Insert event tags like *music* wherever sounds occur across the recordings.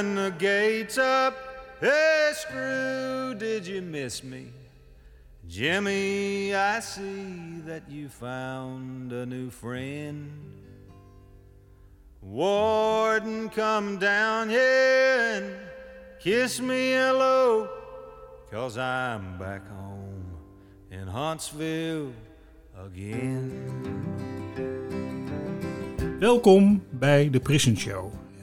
and the gates up. Hey, Screw, did you miss me? Jimmy, I see that you found a new friend. Warden, come down here and kiss me hello, cause I'm back home in Huntsville again. Welkom bij de Prison Show,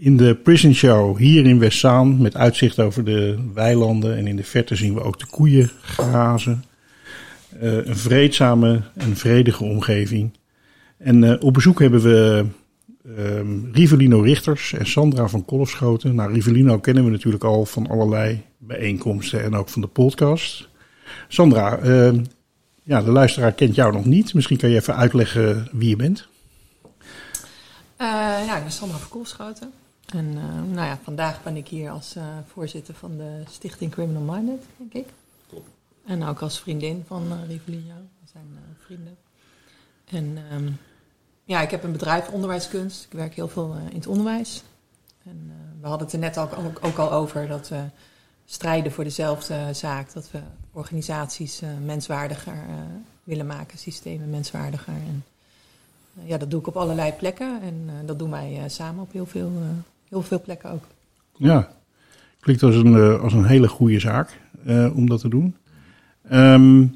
In de Prison Show hier in Westzaan met uitzicht over de weilanden. En in de verte zien we ook de koeien grazen. Eh, een vreedzame en vredige omgeving. En eh, op bezoek hebben we ehm, Rivelino Richters en Sandra van Kolfschoten. Nou, Rivelino kennen we natuurlijk al van allerlei bijeenkomsten en ook van de podcast. Sandra, ehm, ja, de luisteraar kent jou nog niet. Misschien kan je even uitleggen wie je bent. Eh, ja, ik ben Sandra van Koolschoten. En eh, nou ja, vandaag ben ik hier als eh, voorzitter van de Stichting Criminal Minded, denk ik. Klopt. En ook als vriendin van uh, Rivelino. We zijn vrienden. En ehm, ja, ik heb een bedrijf onderwijskunst. Ik werk heel veel in het onderwijs. En we hadden het er net ook, ook, ook al over dat we strijden voor dezelfde zaak. Dat we organisaties menswaardiger willen maken, systemen menswaardiger. En, ja, dat doe ik op allerlei plekken en uh, dat doen wij uh, samen op heel veel, uh, heel veel plekken ook. Ja, klinkt als een, als een hele goede zaak om dat te doen. Um,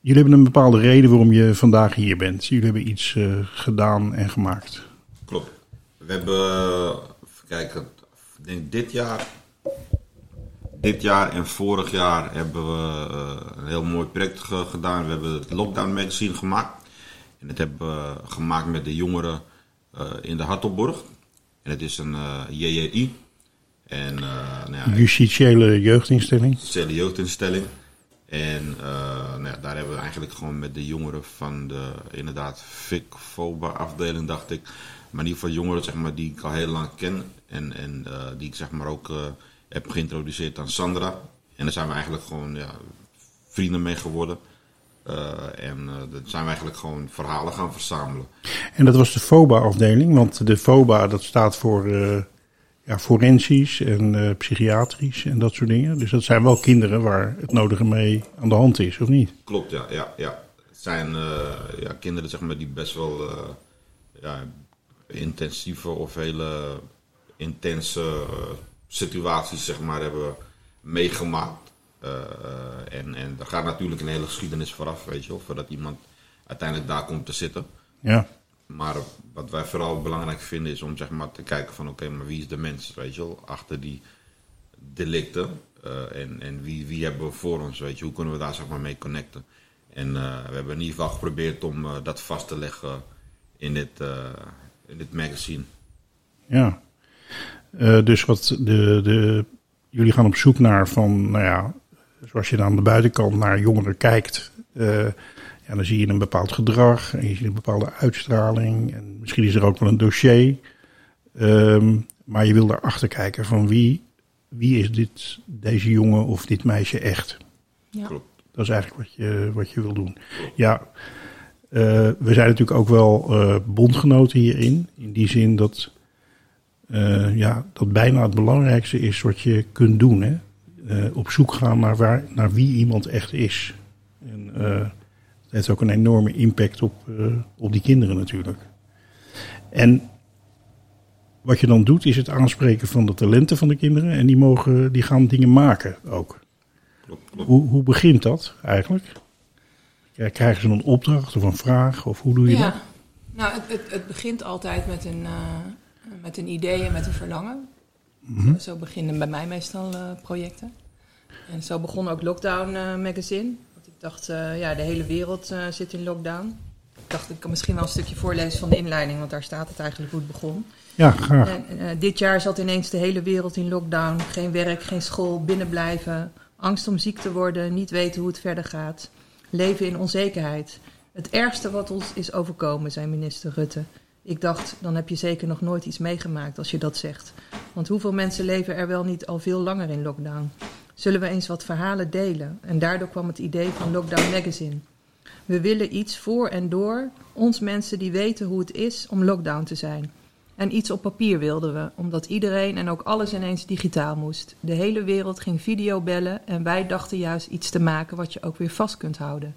jullie hebben een bepaalde reden waarom je vandaag hier bent. Jullie hebben iets gedaan en gemaakt. Klopt. We hebben, kijk, ik denk dit jaar, dit jaar en vorig jaar hebben we een heel mooi project gedaan. We hebben het Lockdown Magazine gemaakt. En dat hebben we gemaakt met de jongeren in de Hartelborg. En het is een uh, JJI. En, uh, nou ja, Justitiële jeugdinstelling. Justitiële jeugdinstelling. En nou ja, daar hebben we eigenlijk gewoon met de jongeren van de, inderdaad, FIC-FOBA afdeling, dacht ik. Maar in ieder geval jongeren zeg maar, die ik al heel lang ken. En, en die ik zeg maar ook heb geïntroduceerd aan Sandra. En daar zijn we eigenlijk gewoon ja, vrienden mee geworden. Uh, en uh, dat zijn we eigenlijk gewoon verhalen gaan verzamelen. En dat was de FOBA-afdeling, want de FOBA dat staat voor uh, ja, forensisch en psychiatrisch en dat soort dingen. Dus dat zijn wel kinderen waar het nodige mee aan de hand is, of niet? Klopt, ja. ja, ja. Het zijn ja, kinderen zeg maar, die best wel ja, intensieve of hele intense situaties zeg maar, hebben meegemaakt. Uh, en, en daar gaat natuurlijk een hele geschiedenis vooraf, weet je wel, voordat iemand uiteindelijk daar komt te zitten. Ja. Maar wat wij vooral belangrijk vinden is om zeg maar te kijken van oké, okay, maar wie is de mens, weet je wel, achter die delicten. Uh, en en wie, wie hebben we voor ons, weet je, hoe kunnen we daar zeg maar mee connecten. En uh, we hebben in ieder geval geprobeerd om dat vast te leggen in dit, in dit magazine. Ja, dus wat de, de, jullie gaan op zoek naar van, nou ja, zoals je dan aan de buitenkant naar jongeren kijkt, uh, ja, dan zie je een bepaald gedrag en je ziet een bepaalde uitstraling. En misschien is er ook wel een dossier. Um, maar je wil daarachter kijken van wie, wie is dit, deze jongen of dit meisje echt. Ja. Dat is eigenlijk wat je, wat je wil doen. Ja, uh, we zijn natuurlijk ook wel uh, bondgenoten hierin. In die zin dat, uh, ja, dat bijna het belangrijkste is wat je kunt doen. Hè? Uh, op zoek gaan naar, waar, naar wie iemand echt is. En uh, het heeft ook een enorme impact op, uh, op die kinderen natuurlijk. En wat je dan doet is het aanspreken van de talenten van de kinderen. En die, mogen, die gaan dingen maken ook. Klopt, klopt. Hoe, hoe begint dat eigenlijk? Krijgen ze een opdracht of een vraag? Of hoe doe je ja. dat? Nou, het, het, het begint altijd met een, met een idee en met een verlangen. Mm-hmm. Zo beginnen bij mij meestal uh, projecten. En zo begon ook Lockdown uh, Magazine. Want ik dacht, uh, ja, de hele wereld zit in lockdown. dacht, ik kan misschien wel een stukje voorlezen van de inleiding, want daar staat het eigenlijk hoe het begon. Ja, graag. En, eh, dit jaar zat ineens de hele wereld in lockdown. Geen werk, geen school, binnenblijven. Angst om ziek te worden, niet weten hoe het verder gaat. Leven in onzekerheid. Het ergste wat ons is overkomen, zei minister Rutte. Ik dacht, dan heb je zeker nog nooit iets meegemaakt als je dat zegt. Want hoeveel mensen leven er wel niet al veel langer in lockdown? Zullen we eens wat verhalen delen? En daardoor kwam het idee van Lockdown Magazine. We willen iets voor en door ons mensen die weten hoe het is om lockdown te zijn. En iets op papier wilden we, omdat iedereen en ook alles ineens digitaal moest. De hele wereld ging videobellen en wij dachten juist iets te maken wat je ook weer vast kunt houden.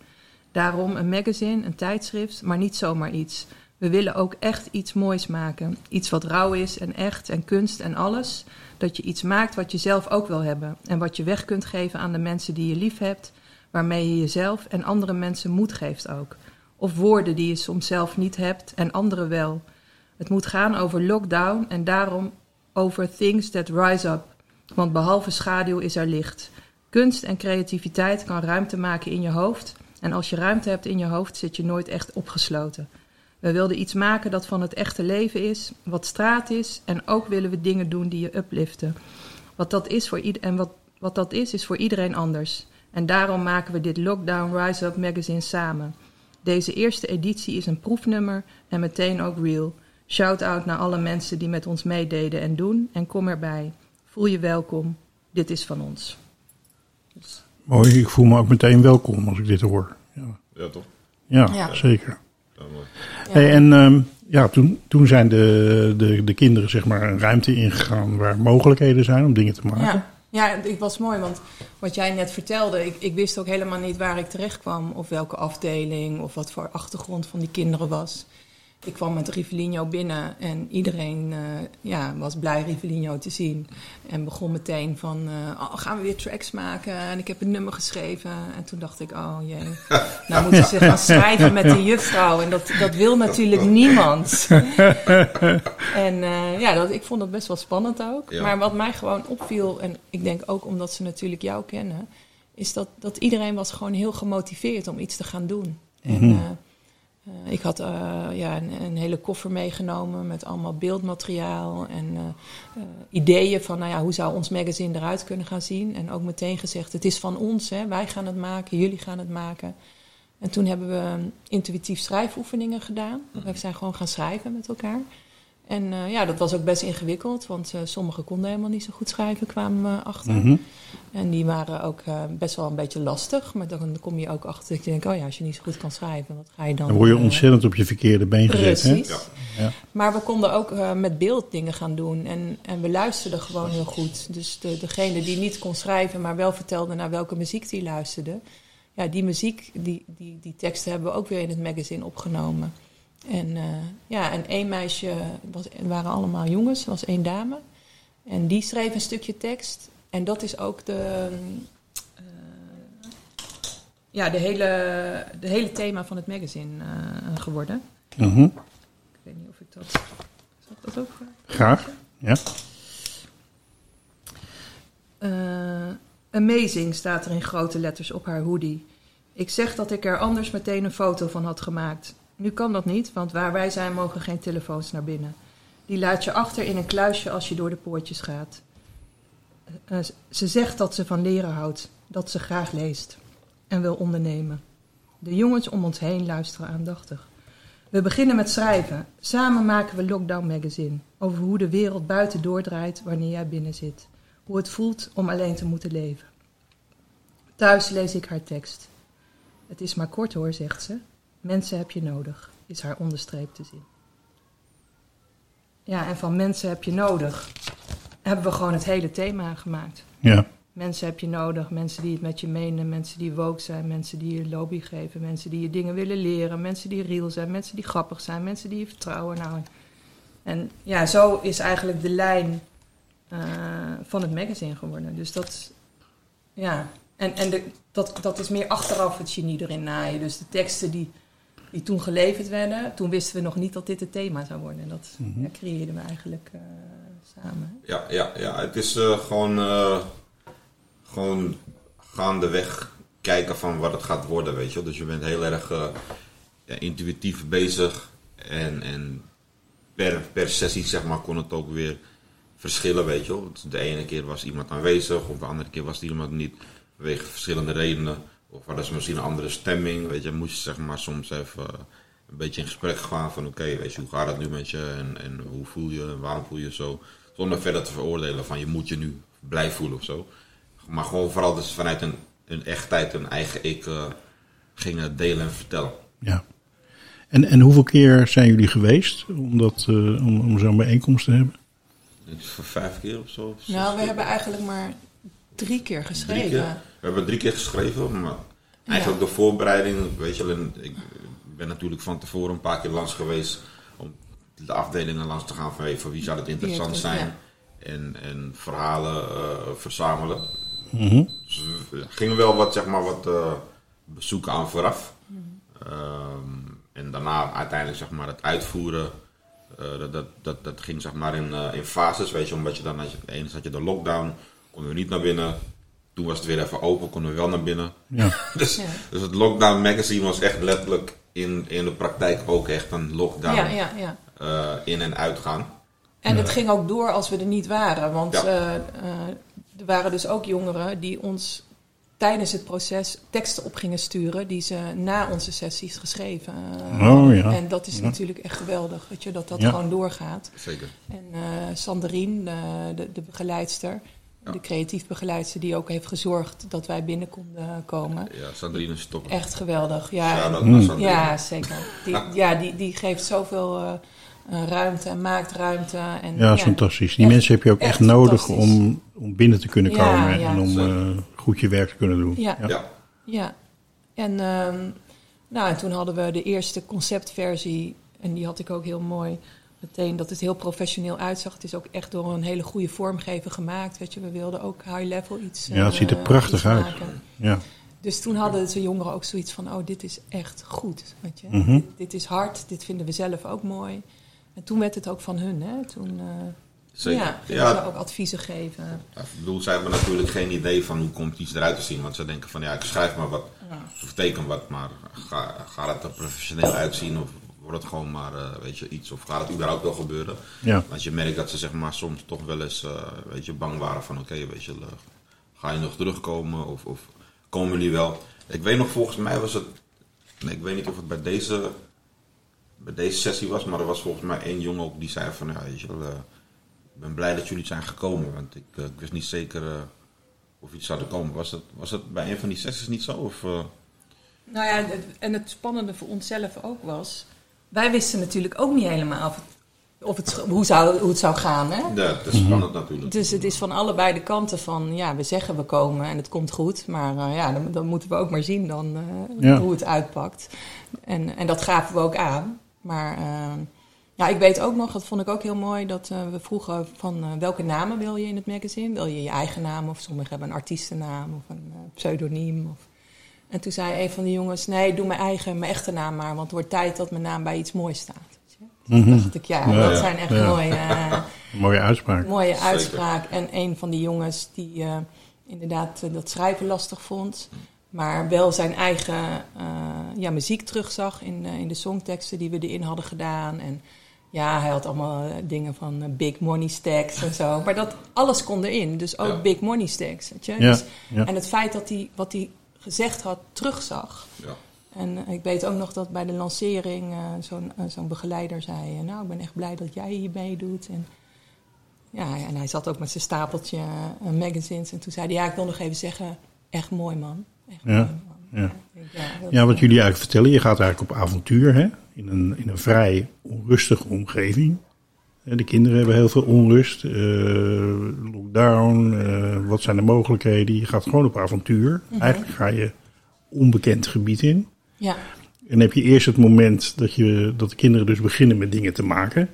Daarom een magazine, een tijdschrift, maar niet zomaar iets. We willen ook echt iets moois maken. Iets wat rauw is en echt en kunst en alles. Dat je iets maakt wat je zelf ook wil hebben. En wat je weg kunt geven aan de mensen die je lief hebt. Waarmee je jezelf en andere mensen moed geeft ook. Of woorden die je soms zelf niet hebt en anderen wel. Het moet gaan over lockdown en daarom over things that rise up. Want behalve schaduw is er licht. Kunst en creativiteit kan ruimte maken in je hoofd. En als je ruimte hebt in je hoofd, zit je nooit echt opgesloten. We wilden iets maken dat van het echte leven is, wat straat is. En ook willen we dingen doen die je upliften. Wat dat is voor ieder, en wat, wat dat is, is voor iedereen anders. En daarom maken we dit Lockdown Rise Up magazine samen. Deze eerste editie is een proefnummer en meteen ook real. Shout-out naar alle mensen die met ons meededen en doen. En kom erbij. Voel je welkom. Dit is van ons. Mooi, ik voel me ook meteen welkom als ik dit hoor. Ja, Ja, toch? ja, Ja. zeker. En ehm, ja, toen, toen zijn de, de, de kinderen zeg maar een ruimte ingegaan waar mogelijkheden zijn om dingen te maken. Ja, ja het was mooi, want wat jij net vertelde, ik, ik wist ook helemaal niet waar ik terecht kwam, of welke afdeling, of wat voor achtergrond van die kinderen was. Ik kwam met Rivellino binnen en iedereen eh, ja, was blij Rivellino te zien. En begon meteen van, eh, oh, gaan we weer tracks maken? En ik heb een nummer geschreven. En toen dacht ik, oh jee, nou *laughs* moeten ze gaan schrijven met de juffrouw. En dat, dat wil natuurlijk niemand. *laughs* En eh, ja, dat, ik vond dat best wel spannend ook. Ja. Maar wat mij gewoon opviel, en ik denk ook omdat ze natuurlijk jou kennen, is dat, dat iedereen was gewoon heel gemotiveerd om iets te gaan doen. En Mhm. eh, eh, ik had eh, ja, een, een hele koffer meegenomen met allemaal beeldmateriaal en eh, ideeën van nou ja, hoe zou ons magazine eruit kunnen gaan zien. En ook meteen gezegd, het is van ons, hè, wij gaan het maken, jullie gaan het maken. En toen hebben we um, intuïtief schrijfoefeningen gedaan. We zijn gewoon gaan schrijven met elkaar. En eh, ja, dat was ook best ingewikkeld, want eh, sommigen konden helemaal niet zo goed schrijven, kwamen we achter. Mhm. En die waren ook eh, best wel een beetje lastig. Maar dan kom je ook achter dat je denkt, oh ja, als je niet zo goed kan schrijven, wat ga je dan... Dan word je ontzettend op je verkeerde been gezet. Hè? Precies. Ja. Ja. Maar we konden ook eh, met beeld dingen gaan doen. En, en we luisterden gewoon heel goed. Dus de, degene die niet kon schrijven, maar wel vertelde naar welke muziek die luisterde. Ja, die muziek, die, die, die teksten hebben we ook weer in het magazine opgenomen. En eh, ja, en één meisje, was, het waren allemaal jongens, was één dame. En die schreef een stukje tekst. En dat is ook de, eh, ja, de, hele, de hele thema van het magazine eh, geworden. Mhm. Ik weet niet of ik dat. Zal ik dat ook? Graag. Ja. Amazing staat er in grote letters op haar hoodie. Ik zeg dat ik er anders meteen een foto van had gemaakt. Nu kan dat niet, want waar wij zijn mogen geen telefoons naar binnen. Die laat je achter in een kluisje als je door de poortjes gaat. Eh, eh, ze zegt dat ze van leren houdt, dat ze graag leest en wil ondernemen. De jongens om ons heen luisteren aandachtig. We beginnen met schrijven. Samen maken we Lockdown Magazine over hoe de wereld buiten doordraait wanneer jij binnen zit. Hoe het voelt om alleen te moeten leven. Thuis lees ik haar tekst. Het is maar kort hoor, zegt ze. Mensen heb je nodig, is haar onderstreep te zien. Ja, en van mensen heb je nodig hebben we gewoon het hele thema gemaakt. Ja. Mensen heb je nodig, mensen die het met je menen, mensen die woke zijn, mensen die je lobby geven, mensen die je dingen willen leren, mensen die real zijn, mensen die grappig zijn, mensen die je vertrouwen. Nou, en ja, zo is eigenlijk de lijn eh, van het magazine geworden. Dus dat, ja, en, en de, dat, dat is meer achteraf het genie erin naaien. Dus de teksten die, die toen geleverd werden, toen wisten we nog niet dat dit het thema zou worden. En dat ja, creëerden we eigenlijk eh, samen. Ja, ja, ja, het is eh, gewoon, eh, gewoon gaandeweg kijken van wat het gaat worden, weet je wel. Dus je bent heel erg eh, ja, intuïtief bezig. En, en per, per sessie zeg maar, kon het ook weer verschillen, weet je wel. De ene keer was iemand aanwezig, of de andere keer was er iemand niet. Vanwege verschillende redenen. Of hadden ze misschien een andere stemming, weet je. Moest je zeg maar soms even eh, een beetje in gesprek gaan van... Oké, weet je, hoe gaat het nu met je? En, en hoe voel je? En waarom voel je zo? Zonder verder te veroordelen van je moet je nu blij voelen of zo. Maar gewoon vooral dus vanuit een, een echtheid, een eigen ik eh, gingen delen en vertellen. Ja. En, en hoeveel keer zijn jullie geweest om, dat, eh, om, om zo'n bijeenkomst te hebben? Voor vijf keer of zo. of Nou, we keer. hebben eigenlijk maar drie keer geschreven. Drie keer. We hebben drie keer geschreven, maar eigenlijk de voorbereiding, weet je wel, ik ben natuurlijk van tevoren een paar keer langs geweest om de afdelingen langs te gaan van hey, voor wie zou het interessant het, zijn en, en verhalen eh, verzamelen. Mhm. Dus we gingen wel wat, zeg maar, wat eh, bezoeken aan vooraf. Ehm, en daarna uiteindelijk zeg maar, het uitvoeren. eh, dat, dat, dat, dat ging zeg maar in, eh, in fases, weet je, omdat je dan had je, eens had je de lockdown, konden we niet naar binnen. Toen was het weer even open, konden we wel naar binnen. Ja. *laughs* Dus, Ja. dus het Lockdown Magazine was echt letterlijk in, in de praktijk ook echt een lockdown Ja, ja, ja. eh, in- en uitgaan. En het ging ook door als we er niet waren. Want Ja. eh, eh, er waren dus ook jongeren die ons tijdens het proces teksten op gingen sturen die ze na onze sessies geschreven eh, Oh, hadden. ja. En dat is Ja. natuurlijk echt geweldig, weet je, dat dat Ja. gewoon doorgaat. Zeker. En eh Sanderien, de, de, de begeleidster, Ja. de creatief begeleidster die ook heeft gezorgd dat wij binnen konden komen. Ja, Sandrine is top. Echt geweldig. Ja, en- naar Sandrine. ja zeker. Die, *laughs* ja, die, die geeft zoveel eh, eh, ruimte en maakt ruimte. En, Ja, is fantastisch. Die echt- mensen heb je ook echt, echt nodig om, om binnen te kunnen Ja, komen ja. en om eh, goed je werk te kunnen doen. Ja. Ja. Ja, en, ehm, nou, en toen hadden we de eerste conceptversie. En die had ik ook heel mooi. Meteen dat het heel professioneel uitzag. Het is ook echt door een hele goede vormgever gemaakt. Weet je, we wilden ook high level iets. Ja, het ziet er eh, prachtig uit. maken. Ja. Dus toen hadden de jongeren ook zoiets van: oh, dit is echt goed. Weet je? Mhm. dit, dit is hard, dit vinden we zelf ook mooi. En toen werd het ook van hun. Hè? Toen eh, Zeker. ja, gingen Ja. ze ook adviezen geven. Ja, Ik bedoel, zij hebben natuurlijk geen idee van hoe komt iets eruit te zien. Want ze denken van ja, ik schrijf maar wat of teken wat, maar ga, gaat het er professioneel uitzien of wordt het gewoon maar eh, weet je, iets of gaat het überhaupt wel gebeuren? Ja. Want je merkt dat ze zeg maar soms toch wel eens eh, weet je, bang waren van oké, weet je, ga je nog terugkomen of, of komen jullie wel? Ik weet nog, volgens mij was het, nee, ik weet niet of het bij deze, bij deze sessie was, maar er was volgens mij één jongen ook die zei van ja, weet je eh, ik ben blij dat jullie zijn gekomen, want ik, ik wist niet zeker eh, of iets zouden komen. Was het, was het bij een van die sessies niet zo? Of, eh, Nou ja, en het spannende voor onszelf ook was. Wij wisten natuurlijk ook niet helemaal of het, of het, hoe, zou, hoe het zou gaan. Hè? ja, het is spannend natuurlijk. Dus het is van allebei de kanten van, ja, we zeggen we komen en het komt goed. Maar eh, ja, dan, dan moeten we ook maar zien dan eh, Ja. hoe het uitpakt. En, en dat gaven we ook aan. Maar eh, ja, ik weet ook nog, dat vond ik ook heel mooi, dat eh, we vroegen van welke namen wil je in het magazine? Wil je je eigen naam of sommigen hebben een artiestennaam of een pseudoniem? Of... En toen zei een van de jongens, nee, doe mijn eigen, mijn echte naam maar, want het wordt tijd dat mijn naam bij iets moois staat. Weet je? Toen dacht ik, ja, Ja, dat ja. zijn echt Ja. mooie... *laughs* eh, Mooie uitspraak. mooie Zeker. uitspraak. En een van die jongens die eh, inderdaad eh, dat schrijven lastig vond. Maar wel zijn eigen eh, ja, muziek terugzag in, eh, in de songteksten die we erin hadden gedaan. En ja, hij had allemaal dingen van big money stacks en zo. Maar dat alles kon erin. Dus ook Ja. big money stacks. Weet je? Ja, Dus, ja. En het feit dat hij wat hij gezegd had terugzag. Ja. En eh, ik weet ook nog dat bij de lancering eh, zo'n eh, zo'n begeleider zei... nou, ik ben echt blij dat jij hier meedoet. En, ja, en hij zat ook met zijn stapeltje magazines. En toen zei hij, ja, ik wil nog even zeggen... echt mooi, man. Echt Ja, mooi, man. ja. Ja, Ja, wat jullie eigenlijk vertellen, je gaat eigenlijk op avontuur hè? In, een, in een vrij onrustige omgeving. Eh, De kinderen hebben heel veel onrust, eh, lockdown, eh, wat zijn de mogelijkheden? Je gaat gewoon op avontuur. Eigenlijk ga je onbekend gebied in. Ja, En heb je eerst het moment dat, je, dat de kinderen dus beginnen met dingen te maken.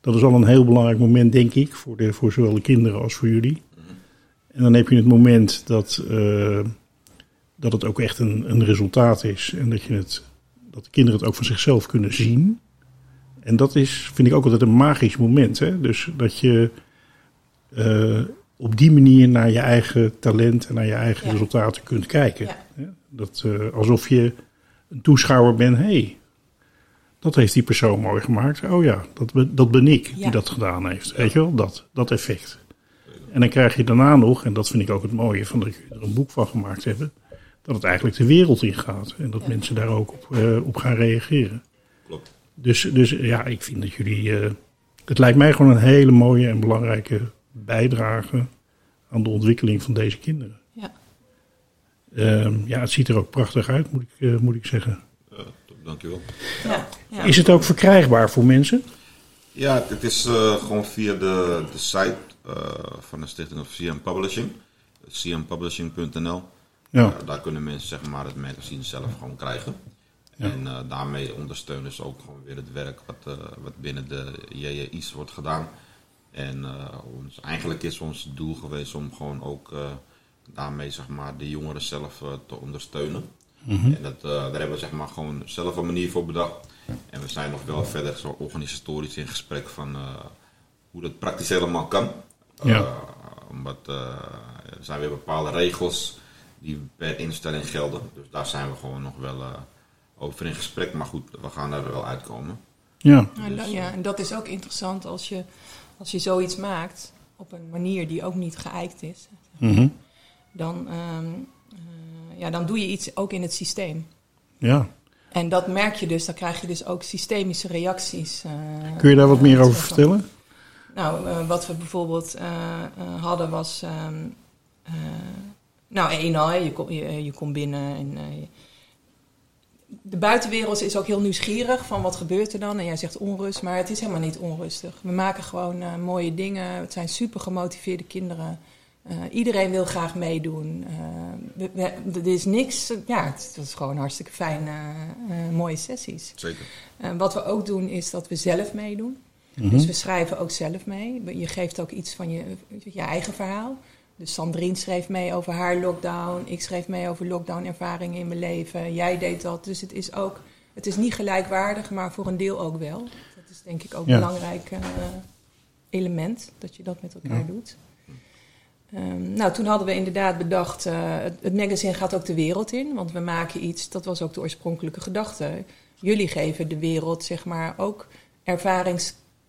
Dat is al een heel belangrijk moment, denk ik, voor, de, voor zowel de kinderen als voor jullie. En dan heb je het moment dat, dat het ook echt een, een resultaat is. En dat, je het, dat de kinderen het ook van zichzelf kunnen zien. En dat is, vind ik ook altijd een magisch moment. Hè? Dus dat je eh, op die manier naar je eigen talent en naar je eigen Ja. resultaten kunt kijken. Ja. Dat, eh, alsof je een toeschouwer ben, hé, hey, dat heeft die persoon mooi gemaakt. Oh ja, dat ben, dat ben ik die dat gedaan heeft. Weet je wel, dat, dat effect. En dan krijg je daarna nog, en dat vind ik ook het mooie van dat je er een boek van gemaakt hebben, dat het eigenlijk de wereld in gaat. En dat Ja. mensen daar ook op, eh, op gaan reageren. Klopt. Dus, dus ja, ik vind dat jullie. eh, het lijkt mij gewoon een hele mooie en belangrijke bijdrage aan de ontwikkeling van deze kinderen. Ja. Ehm, ja, het ziet er ook prachtig uit, moet ik, eh, moet ik zeggen. Top, dankjewel. Ja. Ja. Is het ook verkrijgbaar voor mensen? Ja, het is eh, gewoon via de, de site eh, van de stichting of CM Publishing. cmpublishing.nl. Ja, daar kunnen mensen zeg maar, het magazine zelf gewoon krijgen. En eh, daarmee ondersteunen ze ook gewoon weer het werk wat, eh, wat binnen de JJI's wordt gedaan. En eh, ons, eigenlijk is ons doel geweest om gewoon ook daarmee zeg maar, de jongeren zelf te ondersteunen. En dat, daar hebben we zeg maar, gewoon zelf een manier voor bedacht. En we zijn nog wel verder zo organisatorisch in gesprek van hoe dat praktisch helemaal kan. Ja. Omdat er zijn weer bepaalde regels die per instelling gelden. Dus daar zijn we gewoon nog wel over in gesprek. Maar goed, we gaan er wel uitkomen. ja, Ja, en dat- ja, en dat is ook interessant als je, als je zoiets maakt op een manier die ook niet geëikt is. mhm. Dan, ehm, eh, ja, dan doe je iets ook in het systeem. ja. En dat merk je dus, dan krijg je dus ook systemische reacties. eh, Kun je daar wat meer over vertellen? Nou, eh, wat we bijvoorbeeld hadden was. ehm, eh, nou, één al, je, kom, je, je komt binnen en. De buitenwereld is ook heel nieuwsgierig van wat gebeurt er dan. En jij zegt onrust, maar het is helemaal niet onrustig. We maken gewoon eh, mooie dingen. Het zijn super gemotiveerde kinderen. Eh, iedereen wil graag meedoen. Eh, er is niks. ja, het, het is gewoon hartstikke fijn. eh, eh, mooie sessies. Zeker. En wat we ook doen is dat we zelf meedoen. Mhm. Dus we schrijven ook zelf mee. Je geeft ook iets van je, je eigen verhaal. Dus Sandrine schreef mee over haar lockdown. Ik schreef mee over lockdown-ervaringen in mijn leven. Jij deed dat. Dus het is ook, het is niet gelijkwaardig, maar voor een deel ook wel. Dat is denk ik ook Ja. een belangrijk eh, element, dat je dat met elkaar Ja. doet. Ehm, nou, toen hadden we inderdaad bedacht, eh, het, het magazine gaat ook de wereld in. Want we maken iets, dat was ook de oorspronkelijke gedachte. Jullie geven de wereld, zeg maar, ook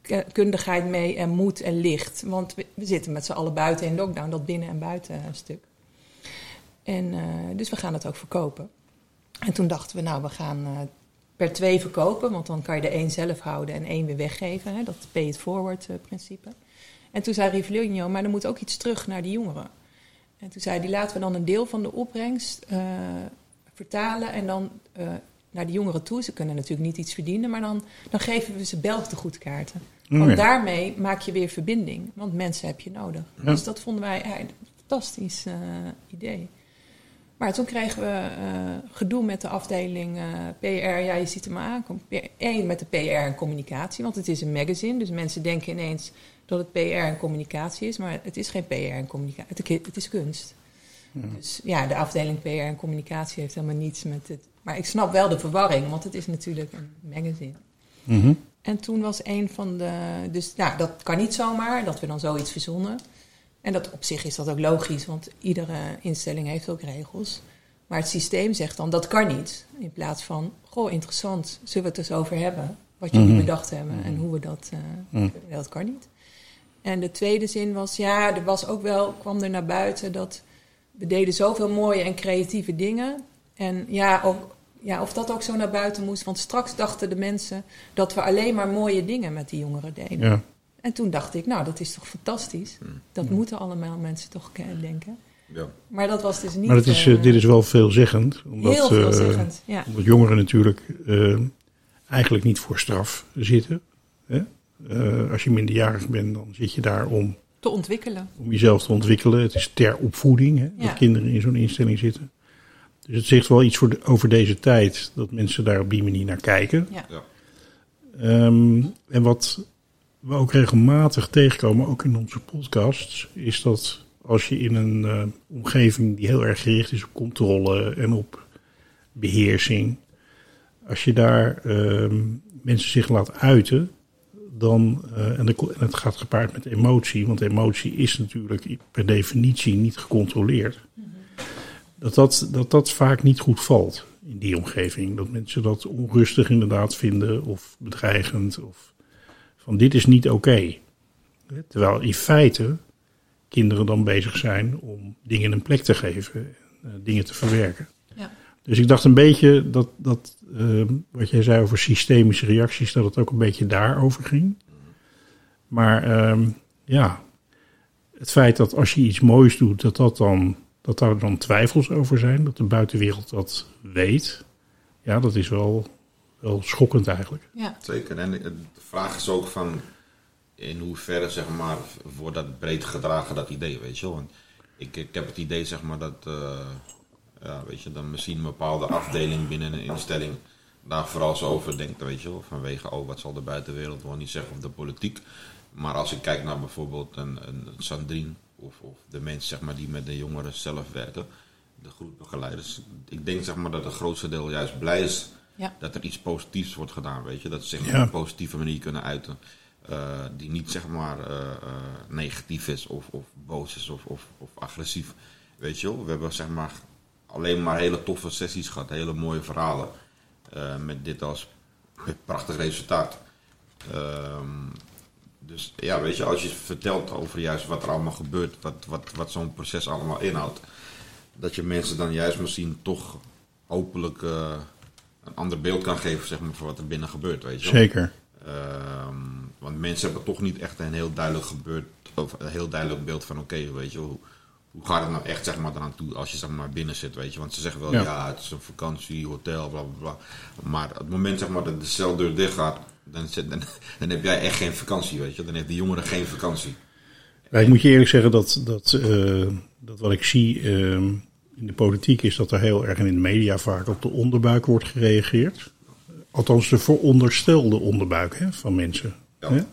ervaringskundigheid mee en moed en licht. Want we, zitten met z'n allen buiten in lockdown, dat binnen- en buitenstuk. En, eh, dus we gaan het ook verkopen. En toen dachten we, nou, we gaan eh, per twee verkopen. Want dan kan je er één zelf houden en één weer weggeven. Hè, dat pay it forward eh, principe. En toen zei Rivellino, maar er moet ook iets terug naar die jongeren. En toen zei hij, laten we dan een deel van de opbrengst vertalen en dan naar de jongeren toe. Ze kunnen natuurlijk niet iets verdienen, maar dan, dan geven we ze Belgtegoedkaarten. Oh, Want ja. daarmee maak je weer verbinding, want mensen heb je nodig. Ja. Dus dat vonden wij ja, een fantastisch eh, idee. Maar toen kregen we eh, gedoe met de afdeling eh, PR. Ja, je ziet hem aankomen. Eén met de PR en communicatie, want het is een magazine. Dus mensen denken ineens dat het PR en communicatie is. Maar het is geen PR en communicatie. Het, het is kunst. Dus ja, de afdeling PR en communicatie heeft helemaal niets met het. Maar ik snap wel de verwarring, want het is natuurlijk een magazine. Mhm. En toen was een van de. Dus nou, dat kan niet zomaar, dat we dan zoiets verzonnen. En dat op zich is dat ook logisch, want iedere instelling heeft ook regels. Maar het systeem zegt dan dat kan niet. In plaats van, goh, interessant, zullen we het eens over hebben? Wat jullie Mhm. bedacht hebben en hoe we dat. eh, Mhm. Dat kan niet. En de tweede zin was, ja, er was ook wel, kwam er naar buiten dat we deden zoveel mooie en creatieve dingen. En ja, ook, ja, of dat ook zo naar buiten moest. Want straks dachten de mensen dat we alleen maar mooie dingen met die jongeren deden. Ja. En toen dacht ik, nou, dat is toch fantastisch. Dat moeten allemaal mensen toch denken. Ja. Maar dat was dus niet... Maar het is, eh, eh, dit is wel veelzeggend. Omdat, heel eh, veelzeggend, ja. omdat jongeren natuurlijk eigenlijk niet voor straf zitten. Hè? Eh, als je minderjarig bent, dan zit je daar om, Te ontwikkelen. om jezelf te ontwikkelen. Het is ter opvoeding hè, Ja. dat kinderen in zo'n instelling zitten. Dus het zegt wel iets voor de- over deze tijd dat mensen daar op die manier naar kijken. Ja. Ja. Ehm, en wat we ook regelmatig tegenkomen, ook in onze podcasts, is dat als je in een eh, omgeving die heel erg gericht is op controle en op beheersing, als je daar ehm, mensen zich laat uiten, dan, eh, en, de- en het gaat gepaard met emotie, want emotie is natuurlijk per definitie niet gecontroleerd, dat, dat, dat dat vaak niet goed valt in die omgeving. Dat mensen dat onrustig inderdaad vinden of bedreigend. Of van dit is niet oké. Terwijl in feite kinderen dan bezig zijn om dingen een plek te geven, uh, dingen te verwerken. Ja. Dus ik dacht een beetje dat, dat uh, wat jij zei over systemische reacties, dat het ook een beetje daarover ging. Maar uh, ja, het feit dat als je iets moois doet, dat, dat, dan, dat daar dan twijfels over zijn, dat de buitenwereld dat weet, ja, dat is wel, wel schokkend eigenlijk. Ja. Zeker. En de vraag is ook van in hoeverre zeg maar, wordt dat breed gedragen, dat idee, weet je wel. Want ik, ik heb het idee zeg maar dat, uh, ja, weet je, dan misschien een bepaalde afdeling binnen een instelling daar vooral zo over denkt, weet je wel. Vanwege, oh, wat zal de buitenwereld wel niet zeggen of de politiek. Maar als ik kijk naar bijvoorbeeld een, een Sandrine of, of de mensen zeg maar, die met de jongeren zelf werken, de groepbegeleiders. Ik denk zeg maar, dat het grootste deel juist blij is Ja. dat er iets positiefs wordt gedaan, weet je. Dat ze zich Ja. op een positieve manier kunnen uiten. eh, die niet zeg maar eh, eh, negatief is of, of boos is of, of, of agressief. Weet je wel, we hebben zeg maar alleen maar hele toffe sessies gehad, hele mooie verhalen. eh, met dit als prachtig resultaat. Ehm, dus ja, weet je, als je vertelt over juist wat er allemaal gebeurt, wat, wat, wat zo'n proces allemaal inhoudt, dat je mensen dan juist misschien toch hopelijk eh, een ander beeld kan geven, zeg maar, voor wat er binnen gebeurt, weet je. Zeker. Ehm, want mensen hebben toch niet echt een heel duidelijk gebeurd, of een heel duidelijk beeld van oké, weet je, hoe, hoe gaat het nou echt zeg maar eraan toe als je zeg maar binnen zit, weet je. Want ze zeggen wel, Ja. ja, het is een vakantie, hotel, bla bla bla. Maar het moment zeg maar dat de celdeur dicht gaat, dan, zit, dan, dan heb jij echt geen vakantie, weet je. Dan heeft de jongere geen vakantie. Ja, ik moet je eerlijk zeggen dat, dat, eh, dat wat ik zie ehm, in de politiek is dat er heel erg en in de media vaak op de onderbuik wordt gereageerd. Althans, de veronderstelde onderbuik hè, van mensen.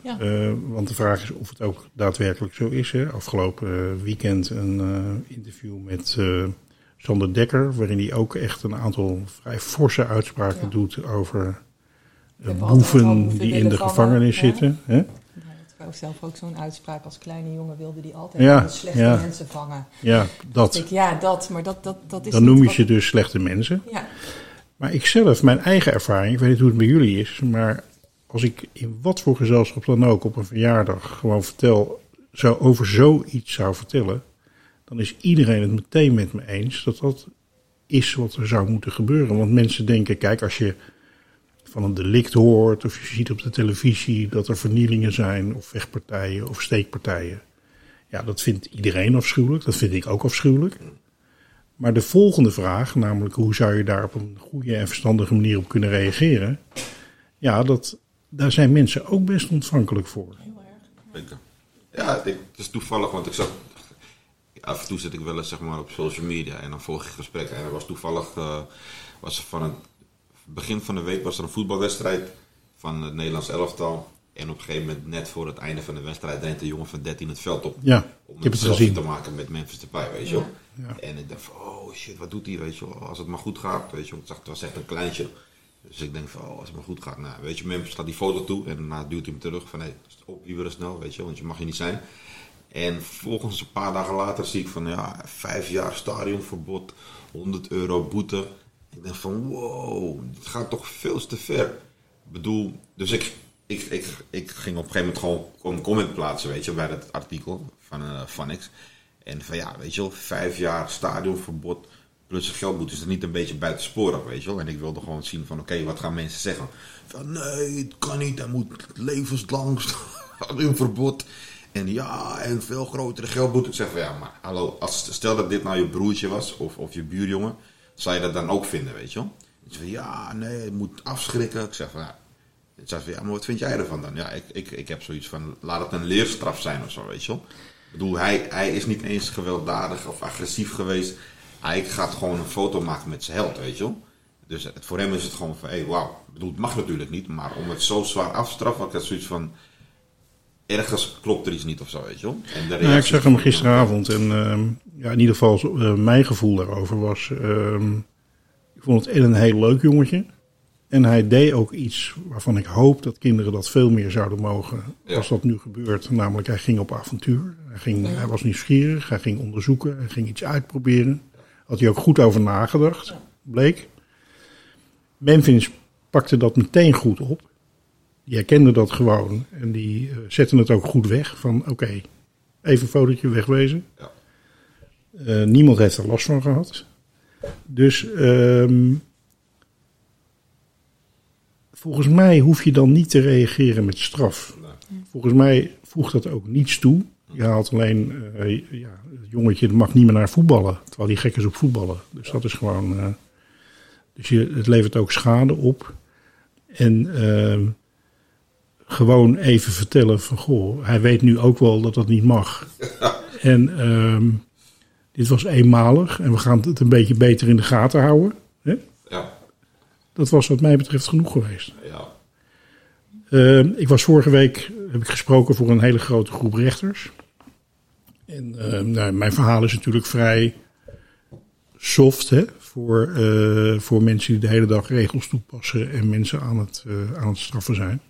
Ja. Eh, want de vraag is of het ook daadwerkelijk zo is. Hè. Afgelopen eh, weekend een eh, interview met eh, Sander Dekker, waarin hij ook echt een aantal vrij forse uitspraken Ja. doet over eh, hebben altijd al boeven die in de vangen, gevangenis zitten. Hè? Wou zelf ook zo'n uitspraak als kleine jongen wilde die altijd Ja, de slechte ja. mensen vangen. Ja, dat. Ik, ja, dat, maar dat, dat, dat is Dan noem je ze dus slechte mensen. Ja, Maar ik zelf, mijn eigen ervaring, ik weet niet hoe het bij jullie is, maar als ik in wat voor gezelschap dan ook op een verjaardag gewoon vertel, zo over zoiets zou vertellen, dan is iedereen het meteen met me eens dat dat is wat er zou moeten gebeuren. Want mensen denken, kijk, als je van een delict hoort of je ziet op de televisie dat er vernielingen zijn of vechtpartijen of steekpartijen. Ja, dat vindt iedereen afschuwelijk. Dat vind ik ook afschuwelijk. Maar de volgende vraag, namelijk hoe zou je daar op een goede en verstandige manier op kunnen reageren? Ja, dat, daar zijn mensen ook best ontvankelijk voor. heel erg. Ja, ik, het is toevallig, want ik zat. Af en toe zit ik wel eens zeg maar, op social media en dan volg ik gesprekken. En er was toevallig. eh, was er van het begin van de week was er een voetbalwedstrijd van het Nederlands elftal. En op een gegeven moment, net voor het einde van de wedstrijd, rent een jongen van 13 het veld op. Ja, Om ik heb het gezien. te maken met Memphis Depay, weet je wel. Ja. En ik dacht van, oh shit, wat doet hij, weet je wel. Als het maar goed gaat, weet je wel. Ik zag, het was echt een kleintje. Dus ik denk van, oh, als het maar goed gaat. Nou, weet je, Memphis staat die foto toe. En daarna duwt hij hem terug van, hé, op hier weer snel, weet je wel. Want je mag hier niet zijn. En volgens een paar dagen later zie ik van, ja, vijf jaar stadionverbod, 100 euro boete. Ik denk van, wow, het gaat toch veel te ver. Ik bedoel, dus ik, ik, ik, ik ging op een gegeven moment gewoon een comment plaatsen, weet je, bij dat artikel van uh, Vanix. En van ja, weet je vijf jaar stadionverbod plus een geldboete is er niet een beetje buitensporig, weet je wel. En ik wilde gewoon zien van, oké, wat gaan mensen zeggen? Van nee, het kan niet, hij moet levenslang stadionverbod. En ja, en veel grotere geldboete. Ik zeg van ja, maar hallo, als, stel dat dit nou je broertje was of, of je buurjongen, zou je dat dan ook vinden, weet je wel? Ik van ja, nee, het moet afschrikken. Ik zeg van ja, ik zeg van, ja maar wat vind jij ervan dan? Ja, ik, ik, ik heb zoiets van, laat het een leerstraf zijn of zo, weet je wel? Ik bedoel, hij, hij is niet eens gewelddadig of agressief geweest. Hij gaat gewoon een foto maken met zijn held, weet je wel? Dus het, voor hem is het gewoon van, hé, hey, wauw. Ik bedoel, het mag natuurlijk niet, maar om het zo zwaar af te straffen, ik zoiets van, ergens klopt er iets niet of zo, weet je wel? Nou, ik zag hem gisteravond en ehm, ja, in ieder geval eh, mijn gevoel daarover was... ehm, ik vond het een heel leuk jongetje. En hij deed ook iets waarvan ik hoop dat kinderen dat veel meer zouden mogen Ja. als dat nu gebeurt. Namelijk hij ging op avontuur. Hij, ging, hij was nieuwsgierig, hij ging onderzoeken, hij ging iets uitproberen. Had hij ook goed over nagedacht, bleek. Memphis pakte dat meteen goed op. Die herkende dat gewoon en die eh, zette het ook goed weg. Van oké, even een fotootje wegwezen. Ja. Eh, niemand heeft er last van gehad. Dus ehm, volgens mij hoef je dan niet te reageren met straf. Nee. Volgens mij voegt dat ook niets toe. Je haalt alleen, eh, ja, het jongetje mag niet meer naar voetballen. Terwijl die gek is op voetballen. Dus dat is gewoon. dus je, het levert ook schade op. En ehm, gewoon even vertellen van goh, hij weet nu ook wel dat dat niet mag. *laughs* En ehm, dit was eenmalig en we gaan het een beetje beter in de gaten houden. Hè? Ja. Dat was wat mij betreft genoeg geweest. Ja. Ehm, ik was vorige week heb ik gesproken voor een hele grote groep rechters. En ehm, nou, mijn verhaal is natuurlijk vrij soft hè, voor, eh, voor mensen die de hele dag regels toepassen en mensen aan het, eh, aan het straffen zijn.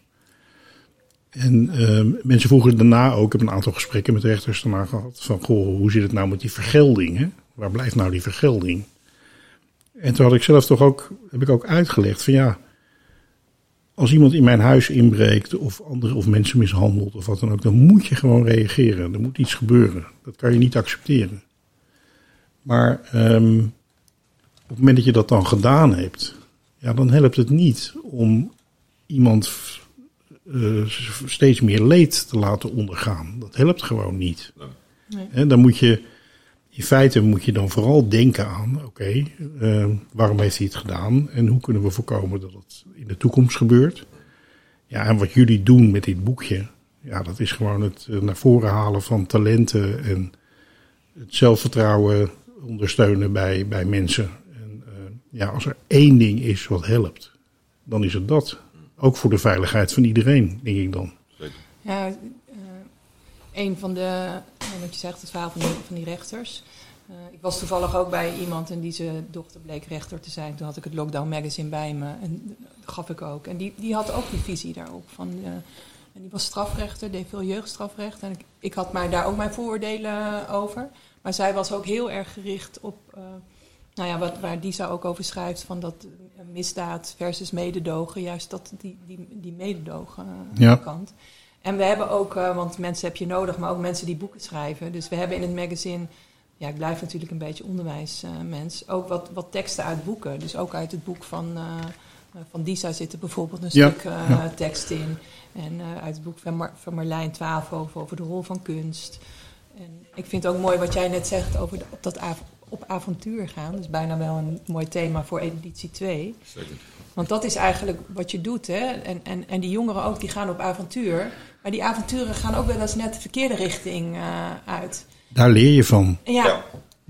En ehm, mensen vroegen daarna ook, ik heb een aantal gesprekken met rechters daarna gehad, van goh, hoe zit het nou met die vergelding? Waar blijft nou die vergelding? En toen had ik zelf toch ook, heb ik ook uitgelegd van ja, als iemand in mijn huis inbreekt of andere of mensen mishandelt of wat dan ook, dan moet je gewoon reageren. Er moet iets gebeuren. Dat kan je niet accepteren. Maar ehm, op het moment dat je dat dan gedaan hebt, ja, dan helpt het niet om iemand eh, steeds meer leed te laten ondergaan. Dat helpt gewoon niet. Nee. Hè, dan moet je, in feite moet je dan vooral denken aan, oké, eh, waarom heeft hij het gedaan en hoe kunnen we voorkomen dat het in de toekomst gebeurt. Ja, en wat jullie doen met dit boekje, ja, dat is gewoon het eh, naar voren halen van talenten en het zelfvertrouwen ondersteunen bij, bij mensen. En eh, ja, als er één ding is wat helpt, dan is het dat. Ook voor de veiligheid van iedereen, denk ik dan. Ja, eh, een van de, wat je zegt, het verhaal van die, van die rechters. Eh, ik was toevallig ook bij iemand en die zijn dochter bleek rechter te zijn. Toen had ik het Lockdown Magazine bij me en dat gaf ik ook. En die, die had ook die visie daarop. Van, eh, en die was strafrechter, deed veel jeugdstrafrecht. En ik, ik had mij daar ook mijn vooroordelen over. Maar zij was ook heel erg gericht op, eh, nou ja, wat, waar Disa ook over schrijft, van dat eh, misdaad versus mededogen. Juist dat, die, die, die mededogen Ja. kant. En we hebben ook, eh, want mensen heb je nodig, maar ook mensen die boeken schrijven. Dus we hebben in het magazine, ja, ik blijf natuurlijk een beetje onderwijsmens, ook wat, wat teksten uit boeken. Dus ook uit het boek van, eh, van Disa zit er bijvoorbeeld een Ja, stuk ja. tekst in. En uit het boek van, Mar van Marlijn Twaalf over, over de rol van kunst. En ik vind het ook mooi wat jij net zegt over de- op dat av- op avontuur gaan. Dat is bijna wel een mooi thema voor editie 2. Zeker. Want dat is eigenlijk wat je doet. Hè? En, en, en die jongeren ook, die gaan op avontuur. Maar die avonturen gaan ook wel eens net de verkeerde richting eh, uit. Daar leer je van. En ja, Ja.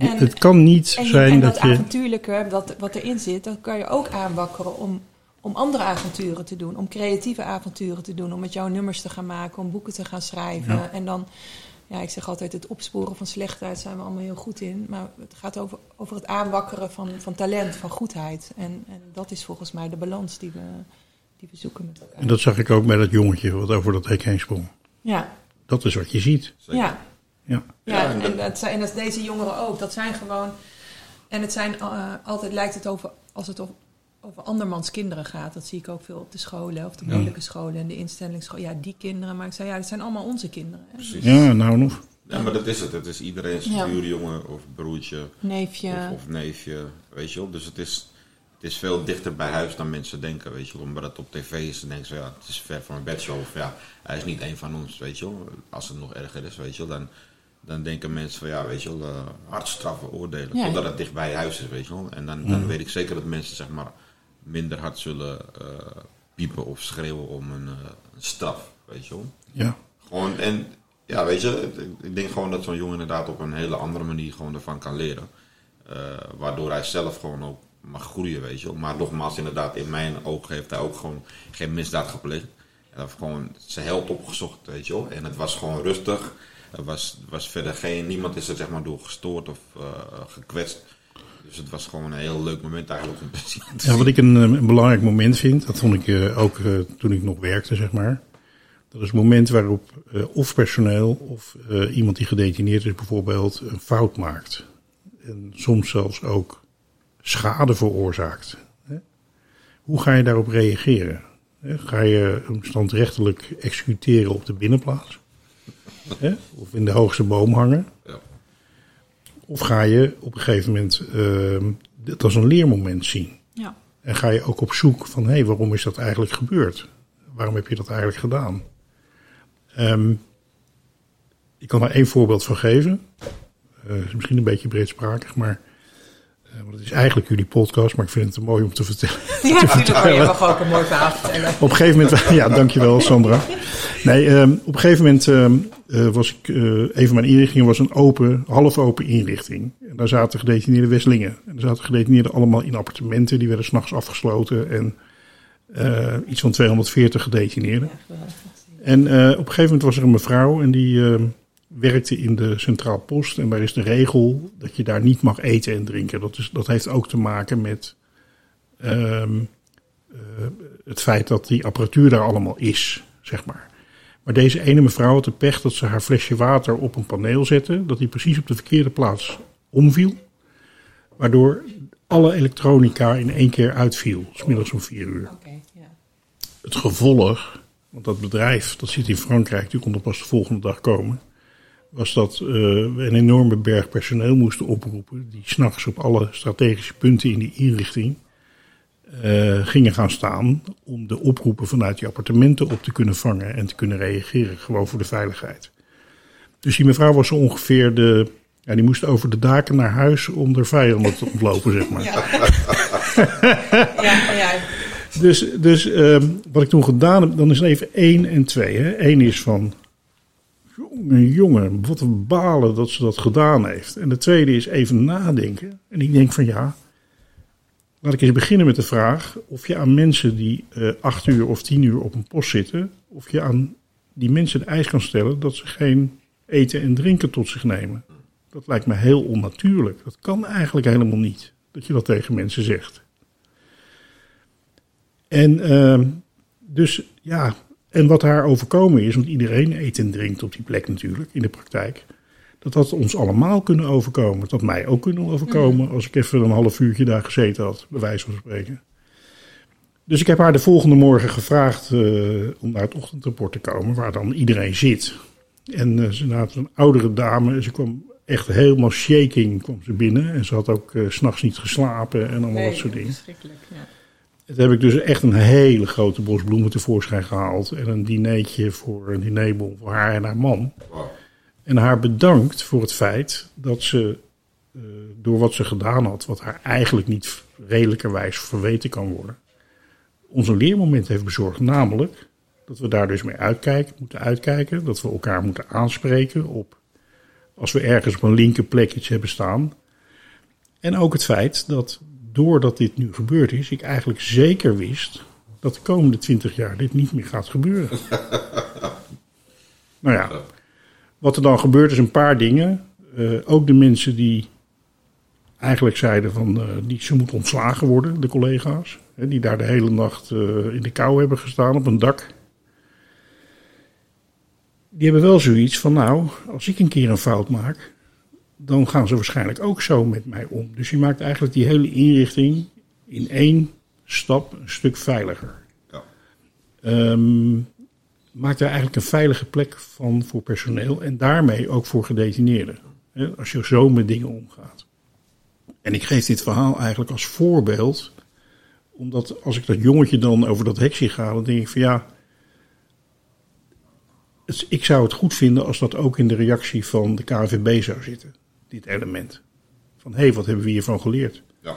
En- het kan niet en, zijn en dat, dat je. avontuurlijke, dat, wat erin zit, dat kan je ook aanwakkeren om, om andere avonturen te doen. Om creatieve avonturen te doen. Om met jou nummers te gaan maken, om boeken te gaan schrijven. Ja. En dan, ja, ik zeg altijd, het opsporen van slechtheid zijn we allemaal heel goed in. Maar het gaat over, over het aanwakkeren van, van talent, van goedheid. En, en dat is volgens mij de balans die we, die we zoeken met elkaar. En dat zag ik ook bij dat jongetje wat over dat hek heen sprong. Ja, Dat is wat je ziet. Zeker. ja. Ja. Ja, en, dat- zijn, en dat is deze jongeren ook. Dat zijn gewoon. En het zijn eh, altijd lijkt het over als het over, andermans kinderen gaat. Dat zie ik ook veel op de scholen, of de Ja. moeilijke scholen en de instellingsscholen. Ja, die kinderen. Maar ik zei, ja, dat zijn allemaal onze kinderen. Hè? Precies. ja, nou nog. Ja, maar dat is het. Het is iedereen's Ja. buurjongen of broertje Neefje. of, of neefje, weet je wel. Dus het is, het is veel dichter bij huis dan mensen denken, weet je wel. Omdat het op tv is, dan denken ze, ja, het is ver van mijn bedshow. Of ja, hij is niet een van ons, weet je wel. Als het nog erger is, weet je wel, dan, dan denken mensen van, ja, weet je wel, hardstraffen, oordelen. Ja. Totdat het dicht bij huis is, weet je wel. En dan, dan weet ik zeker dat mensen, zeg maar, minder hard zullen eh, piepen of schreeuwen om een, eh, een straf, weet je wel. Ja. Gewoon, en ja, weet je, ik- denk gewoon dat zo'n jongen inderdaad op een hele andere manier gewoon ervan kan leren. Eh, waardoor hij zelf gewoon ook mag groeien, weet je. Maar nogmaals, inderdaad, in mijn ogen heeft hij ook gewoon geen misdaad gepleegd. Hij heeft gewoon zijn held opgezocht, weet je wel. En het was gewoon rustig. Er was, was verder geen, niemand is er zeg maar door gestoord of eh, gekwetst. Dus het was gewoon een heel leuk moment eigenlijk om te zien. Ja, wat ik een, eh, een belangrijk moment vind, dat vond ik eh, ook eh, toen ik nog werkte, zeg maar. Dat is het moment waarop of personeel of iemand die gedetineerd is bijvoorbeeld een fout maakt. En soms zelfs ook schade veroorzaakt. Hè? hoe ga je daarop reageren? Hè, Ga je hem standrechtelijk executeren op de binnenplaats? Hè? Of in de hoogste boom hangen? Ja. Of ga je op een gegeven moment ehm, dit als een leermoment zien? Ja. En ga je ook op zoek van, hé, waarom is dat eigenlijk gebeurd? Waarom heb je dat eigenlijk gedaan? Ehm, ik kan daar één voorbeeld van geven. Eh, is misschien een beetje breedsprakig, maar want het is eigenlijk jullie podcast, maar ik vind het te mooi om te vertellen. *laughs* Ja, natuurlijk. Maar je mag ook een mooi verhaal vertellen. Op een gegeven moment, *laughs* ja, dankjewel Sandra. Nee, ehm, op een gegeven moment ehm, eh, was ik, eh, een van mijn inrichtingen was een open, half open inrichting. En daar zaten gedetineerde Westelingen. En er zaten gedetineerden allemaal in appartementen, die werden s'nachts afgesloten. En eh, iets van 240 gedetineerden. En eh, op een gegeven moment was er een mevrouw en die ehm, werkte in de Centraal Post. En daar is de regel dat je daar niet mag eten en drinken. Dat, is, dat heeft ook te maken met ehm, eh, het feit dat die apparatuur daar allemaal is, zeg maar. Maar deze ene mevrouw had de pech dat ze haar flesje water op een paneel zette. Dat die precies op de verkeerde plaats omviel. Waardoor alle elektronica in één keer uitviel. S middags om vier uur. Oké, ja. Het gevolg, want dat bedrijf dat zit in Frankrijk, die kon er pas de volgende dag komen, was dat eh, we een enorme berg personeel moesten oproepen, die s'nachts op alle strategische punten in die inrichting eh, gingen gaan staan om de oproepen vanuit die appartementen op te kunnen vangen en te kunnen reageren, gewoon voor de veiligheid. Dus die mevrouw was zo ongeveer de, ja, die moest over de daken naar huis om de vijanden te ontlopen, zeg maar. *laughs* Ja, ja. Dus, dus ehm, wat ik toen gedaan heb, dan is het even één en twee. Hè. Eén is van, jongen, jongen, wat een balen dat ze dat gedaan heeft. En de tweede is even nadenken. En ik denk van ja, laat ik eens beginnen met de vraag of je aan mensen die eh, acht uur of tien uur op een post zitten, of je aan die mensen de eis kan stellen dat ze geen eten en drinken tot zich nemen. Dat lijkt me heel onnatuurlijk. Dat kan eigenlijk helemaal niet, dat je dat tegen mensen zegt. En ehm, dus ja, en wat haar overkomen is, want iedereen eet en drinkt op die plek natuurlijk in de praktijk. Dat had ons allemaal kunnen overkomen. Dat had mij ook kunnen overkomen als ik even een half uurtje daar gezeten had, bij wijze van spreken. Dus ik heb haar de volgende morgen gevraagd eh, om naar het ochtendrapport te komen, waar dan iedereen zit. En eh, ze had een oudere dame, en ze kwam echt helemaal shaking kwam ze binnen. En ze had ook eh, s s'nachts niet geslapen en allemaal dat soort dingen. Verschrikkelijk, ja. Het heb ik dus echt een hele grote bos bloemen tevoorschijn gehaald. En een dineetje voor een dinerbon voor haar en haar man. En haar bedankt voor het feit dat ze eh, door wat ze gedaan had, wat haar eigenlijk niet redelijkerwijs verweten kan worden, ons een leermoment heeft bezorgd. Namelijk dat we daar dus mee uitkijken, moeten uitkijken. Dat we elkaar moeten aanspreken op als we ergens op een linker plek iets hebben staan. En ook het feit dat doordat dit nu gebeurd is, ik eigenlijk zeker wist dat de komende twintig jaar dit niet meer gaat gebeuren. *laughs* nou ja, wat er dan gebeurt is een paar dingen. Eh, ook de mensen die eigenlijk zeiden van eh, die, ze moeten ontslagen worden, de collega's. Hè, die daar de hele nacht eh, in de kou hebben gestaan op een dak. Die hebben wel zoiets van nou, als ik een keer een fout maak, dan gaan ze waarschijnlijk ook zo met mij om. Dus je maakt eigenlijk die hele inrichting in één stap een stuk veiliger. Ja. Ehm, maakt er eigenlijk een veilige plek van voor personeel en daarmee ook voor gedetineerden. Hè, als je zo met dingen omgaat. En ik geef dit verhaal eigenlijk als voorbeeld, omdat als ik dat jongetje dan over dat hek zie gaan, dan denk ik van ja, het- ik zou het goed vinden als dat ook in de reactie van de KNVB zou zitten, dit element. Van hé, hey, wat hebben we hiervan geleerd? Ja.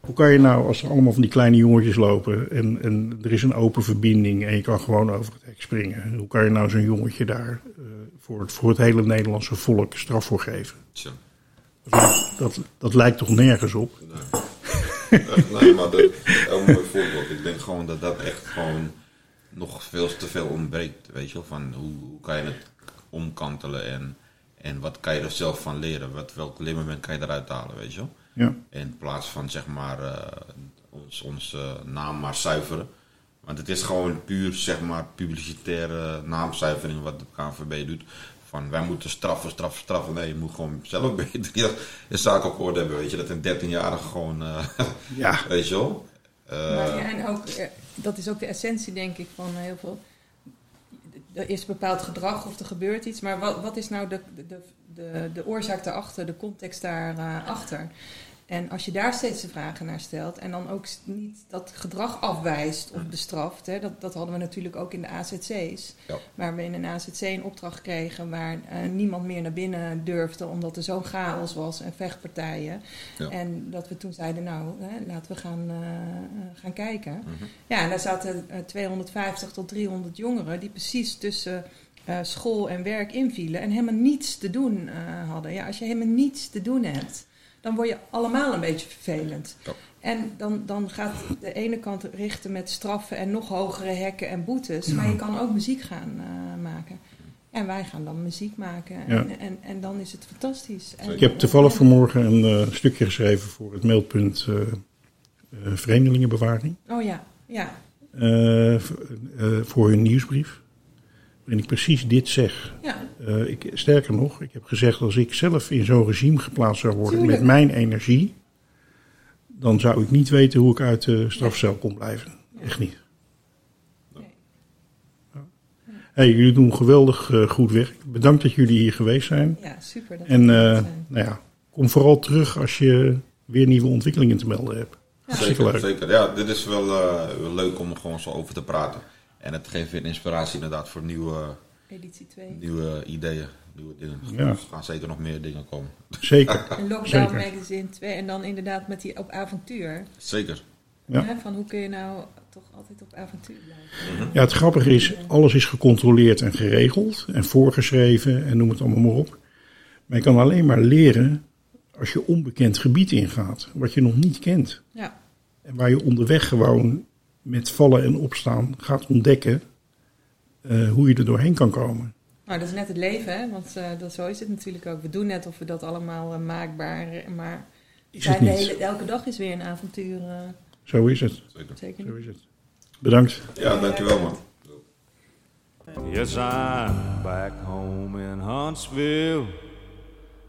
Hoe kan je nou, als er allemaal van die kleine jongetjes lopen en, en er is een open verbinding en je kan gewoon over het hek springen. Hoe kan je nou zo'n jongetje daar eh, voor, het, voor het hele Nederlandse volk straf voor geven? Tja. Dat, dat lijkt toch nergens op? Nee, maar dat is een mooi voorbeeld. Ik denk gewoon dat dat echt gewoon nog veel te veel ontbreekt. Weet je wel, van hoe, hoe kan je het omkantelen en, en wat kan je er zelf van leren? Wat, welk leermoment kan je eruit halen, weet je wel? Ja. In plaats van zeg maar eh, ons, onze naam maar zuiveren. Want het is gewoon puur zeg maar publicitaire naamzuivering wat de KNVB doet. Van wij moeten straffen, straffen, straffen. Nee, je moet gewoon zelf *laughs* beter je, je zaak op orde hebben. Weet je, dat een 13-jarige gewoon, eh, Ja. *laughs* weet je wel. Eh, Maar ja, en ook, eh, dat is ook de essentie, denk ik, van heel veel. Er is bepaald gedrag of er gebeurt iets, maar wat, wat is nou de, de, de, de oorzaak daarachter, de context daarachter? achter? En als je daar steeds de vragen naar stelt en dan ook niet dat gedrag afwijst of bestraft, hè, dat, dat hadden we natuurlijk ook in de AZC's, Ja. waar we in een AZC een opdracht kregen waar eh, niemand meer naar binnen durfde omdat er zo'n chaos was en vechtpartijen. Ja. En dat we toen zeiden, nou, hè, laten we gaan, eh, eh, gaan kijken. Mhm. Ja, en daar zaten eh, 250 tot 300 jongeren die precies tussen eh, school en werk invielen en helemaal niets te doen eh, hadden. Ja, als je helemaal niets te doen hebt, dan word je allemaal een beetje vervelend. Ja. En dan, dan gaat de ene kant richten met straffen en nog hogere hekken en boetes. Maar je kan ook muziek gaan eh, maken. En wij gaan dan muziek maken. Ja. En, en, en dan is het fantastisch. En, Ik heb toevallig vanmorgen een eh, stukje geschreven voor het meldpunt eh, eh, Vreemdelingenbewaring. Oh ja, ja. voor hun nieuwsbrief. Waarin ik precies dit zeg. ja. Eh, ik, sterker nog, ik heb gezegd als ik zelf in zo'n regime geplaatst zou worden Tuurlijk. met mijn energie, dan zou ik niet weten hoe ik uit de strafcel kon blijven. Echt niet. Nee. Hey, jullie doen geweldig eh, goed werk. Bedankt dat jullie hier geweest zijn. Ja, super. Dat En eh, zijn. nou ja, kom vooral terug als je weer nieuwe ontwikkelingen te melden hebt. Zeker, leuk. zeker. Ja, dit is wel, eh, wel leuk om er gewoon zo over te praten. En het geeft weer inspiratie inderdaad voor nieuwe, Editie 2. nieuwe ideeën, nieuwe dingen. Ja. Er gaan zeker nog meer dingen komen. Zeker. *laughs* Een Lockdown Zeker. Magazine 2 en dan inderdaad met die op avontuur. Zeker. Ja. Van hoe kun je nou toch altijd op avontuur blijven? Ja, het grappige is, alles is gecontroleerd en geregeld en voorgeschreven en noem het allemaal maar op. Maar je kan alleen maar leren als je onbekend gebied ingaat, wat je nog niet kent. Ja, En waar je onderweg gewoon met vallen en opstaan gaat ontdekken eh, hoe je er doorheen kan komen. nou dat is net het leven, hè? want eh, dat, zo is het natuurlijk ook. We doen net of we dat allemaal eh, maakbaar, maar Is het zijn de niet? hele, elke dag is weer een avontuur. Zo is het. zeker. zeker Zo is het. Bedankt. Ja, dankjewel man. Yes, I'm back home in Huntsville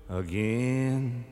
again.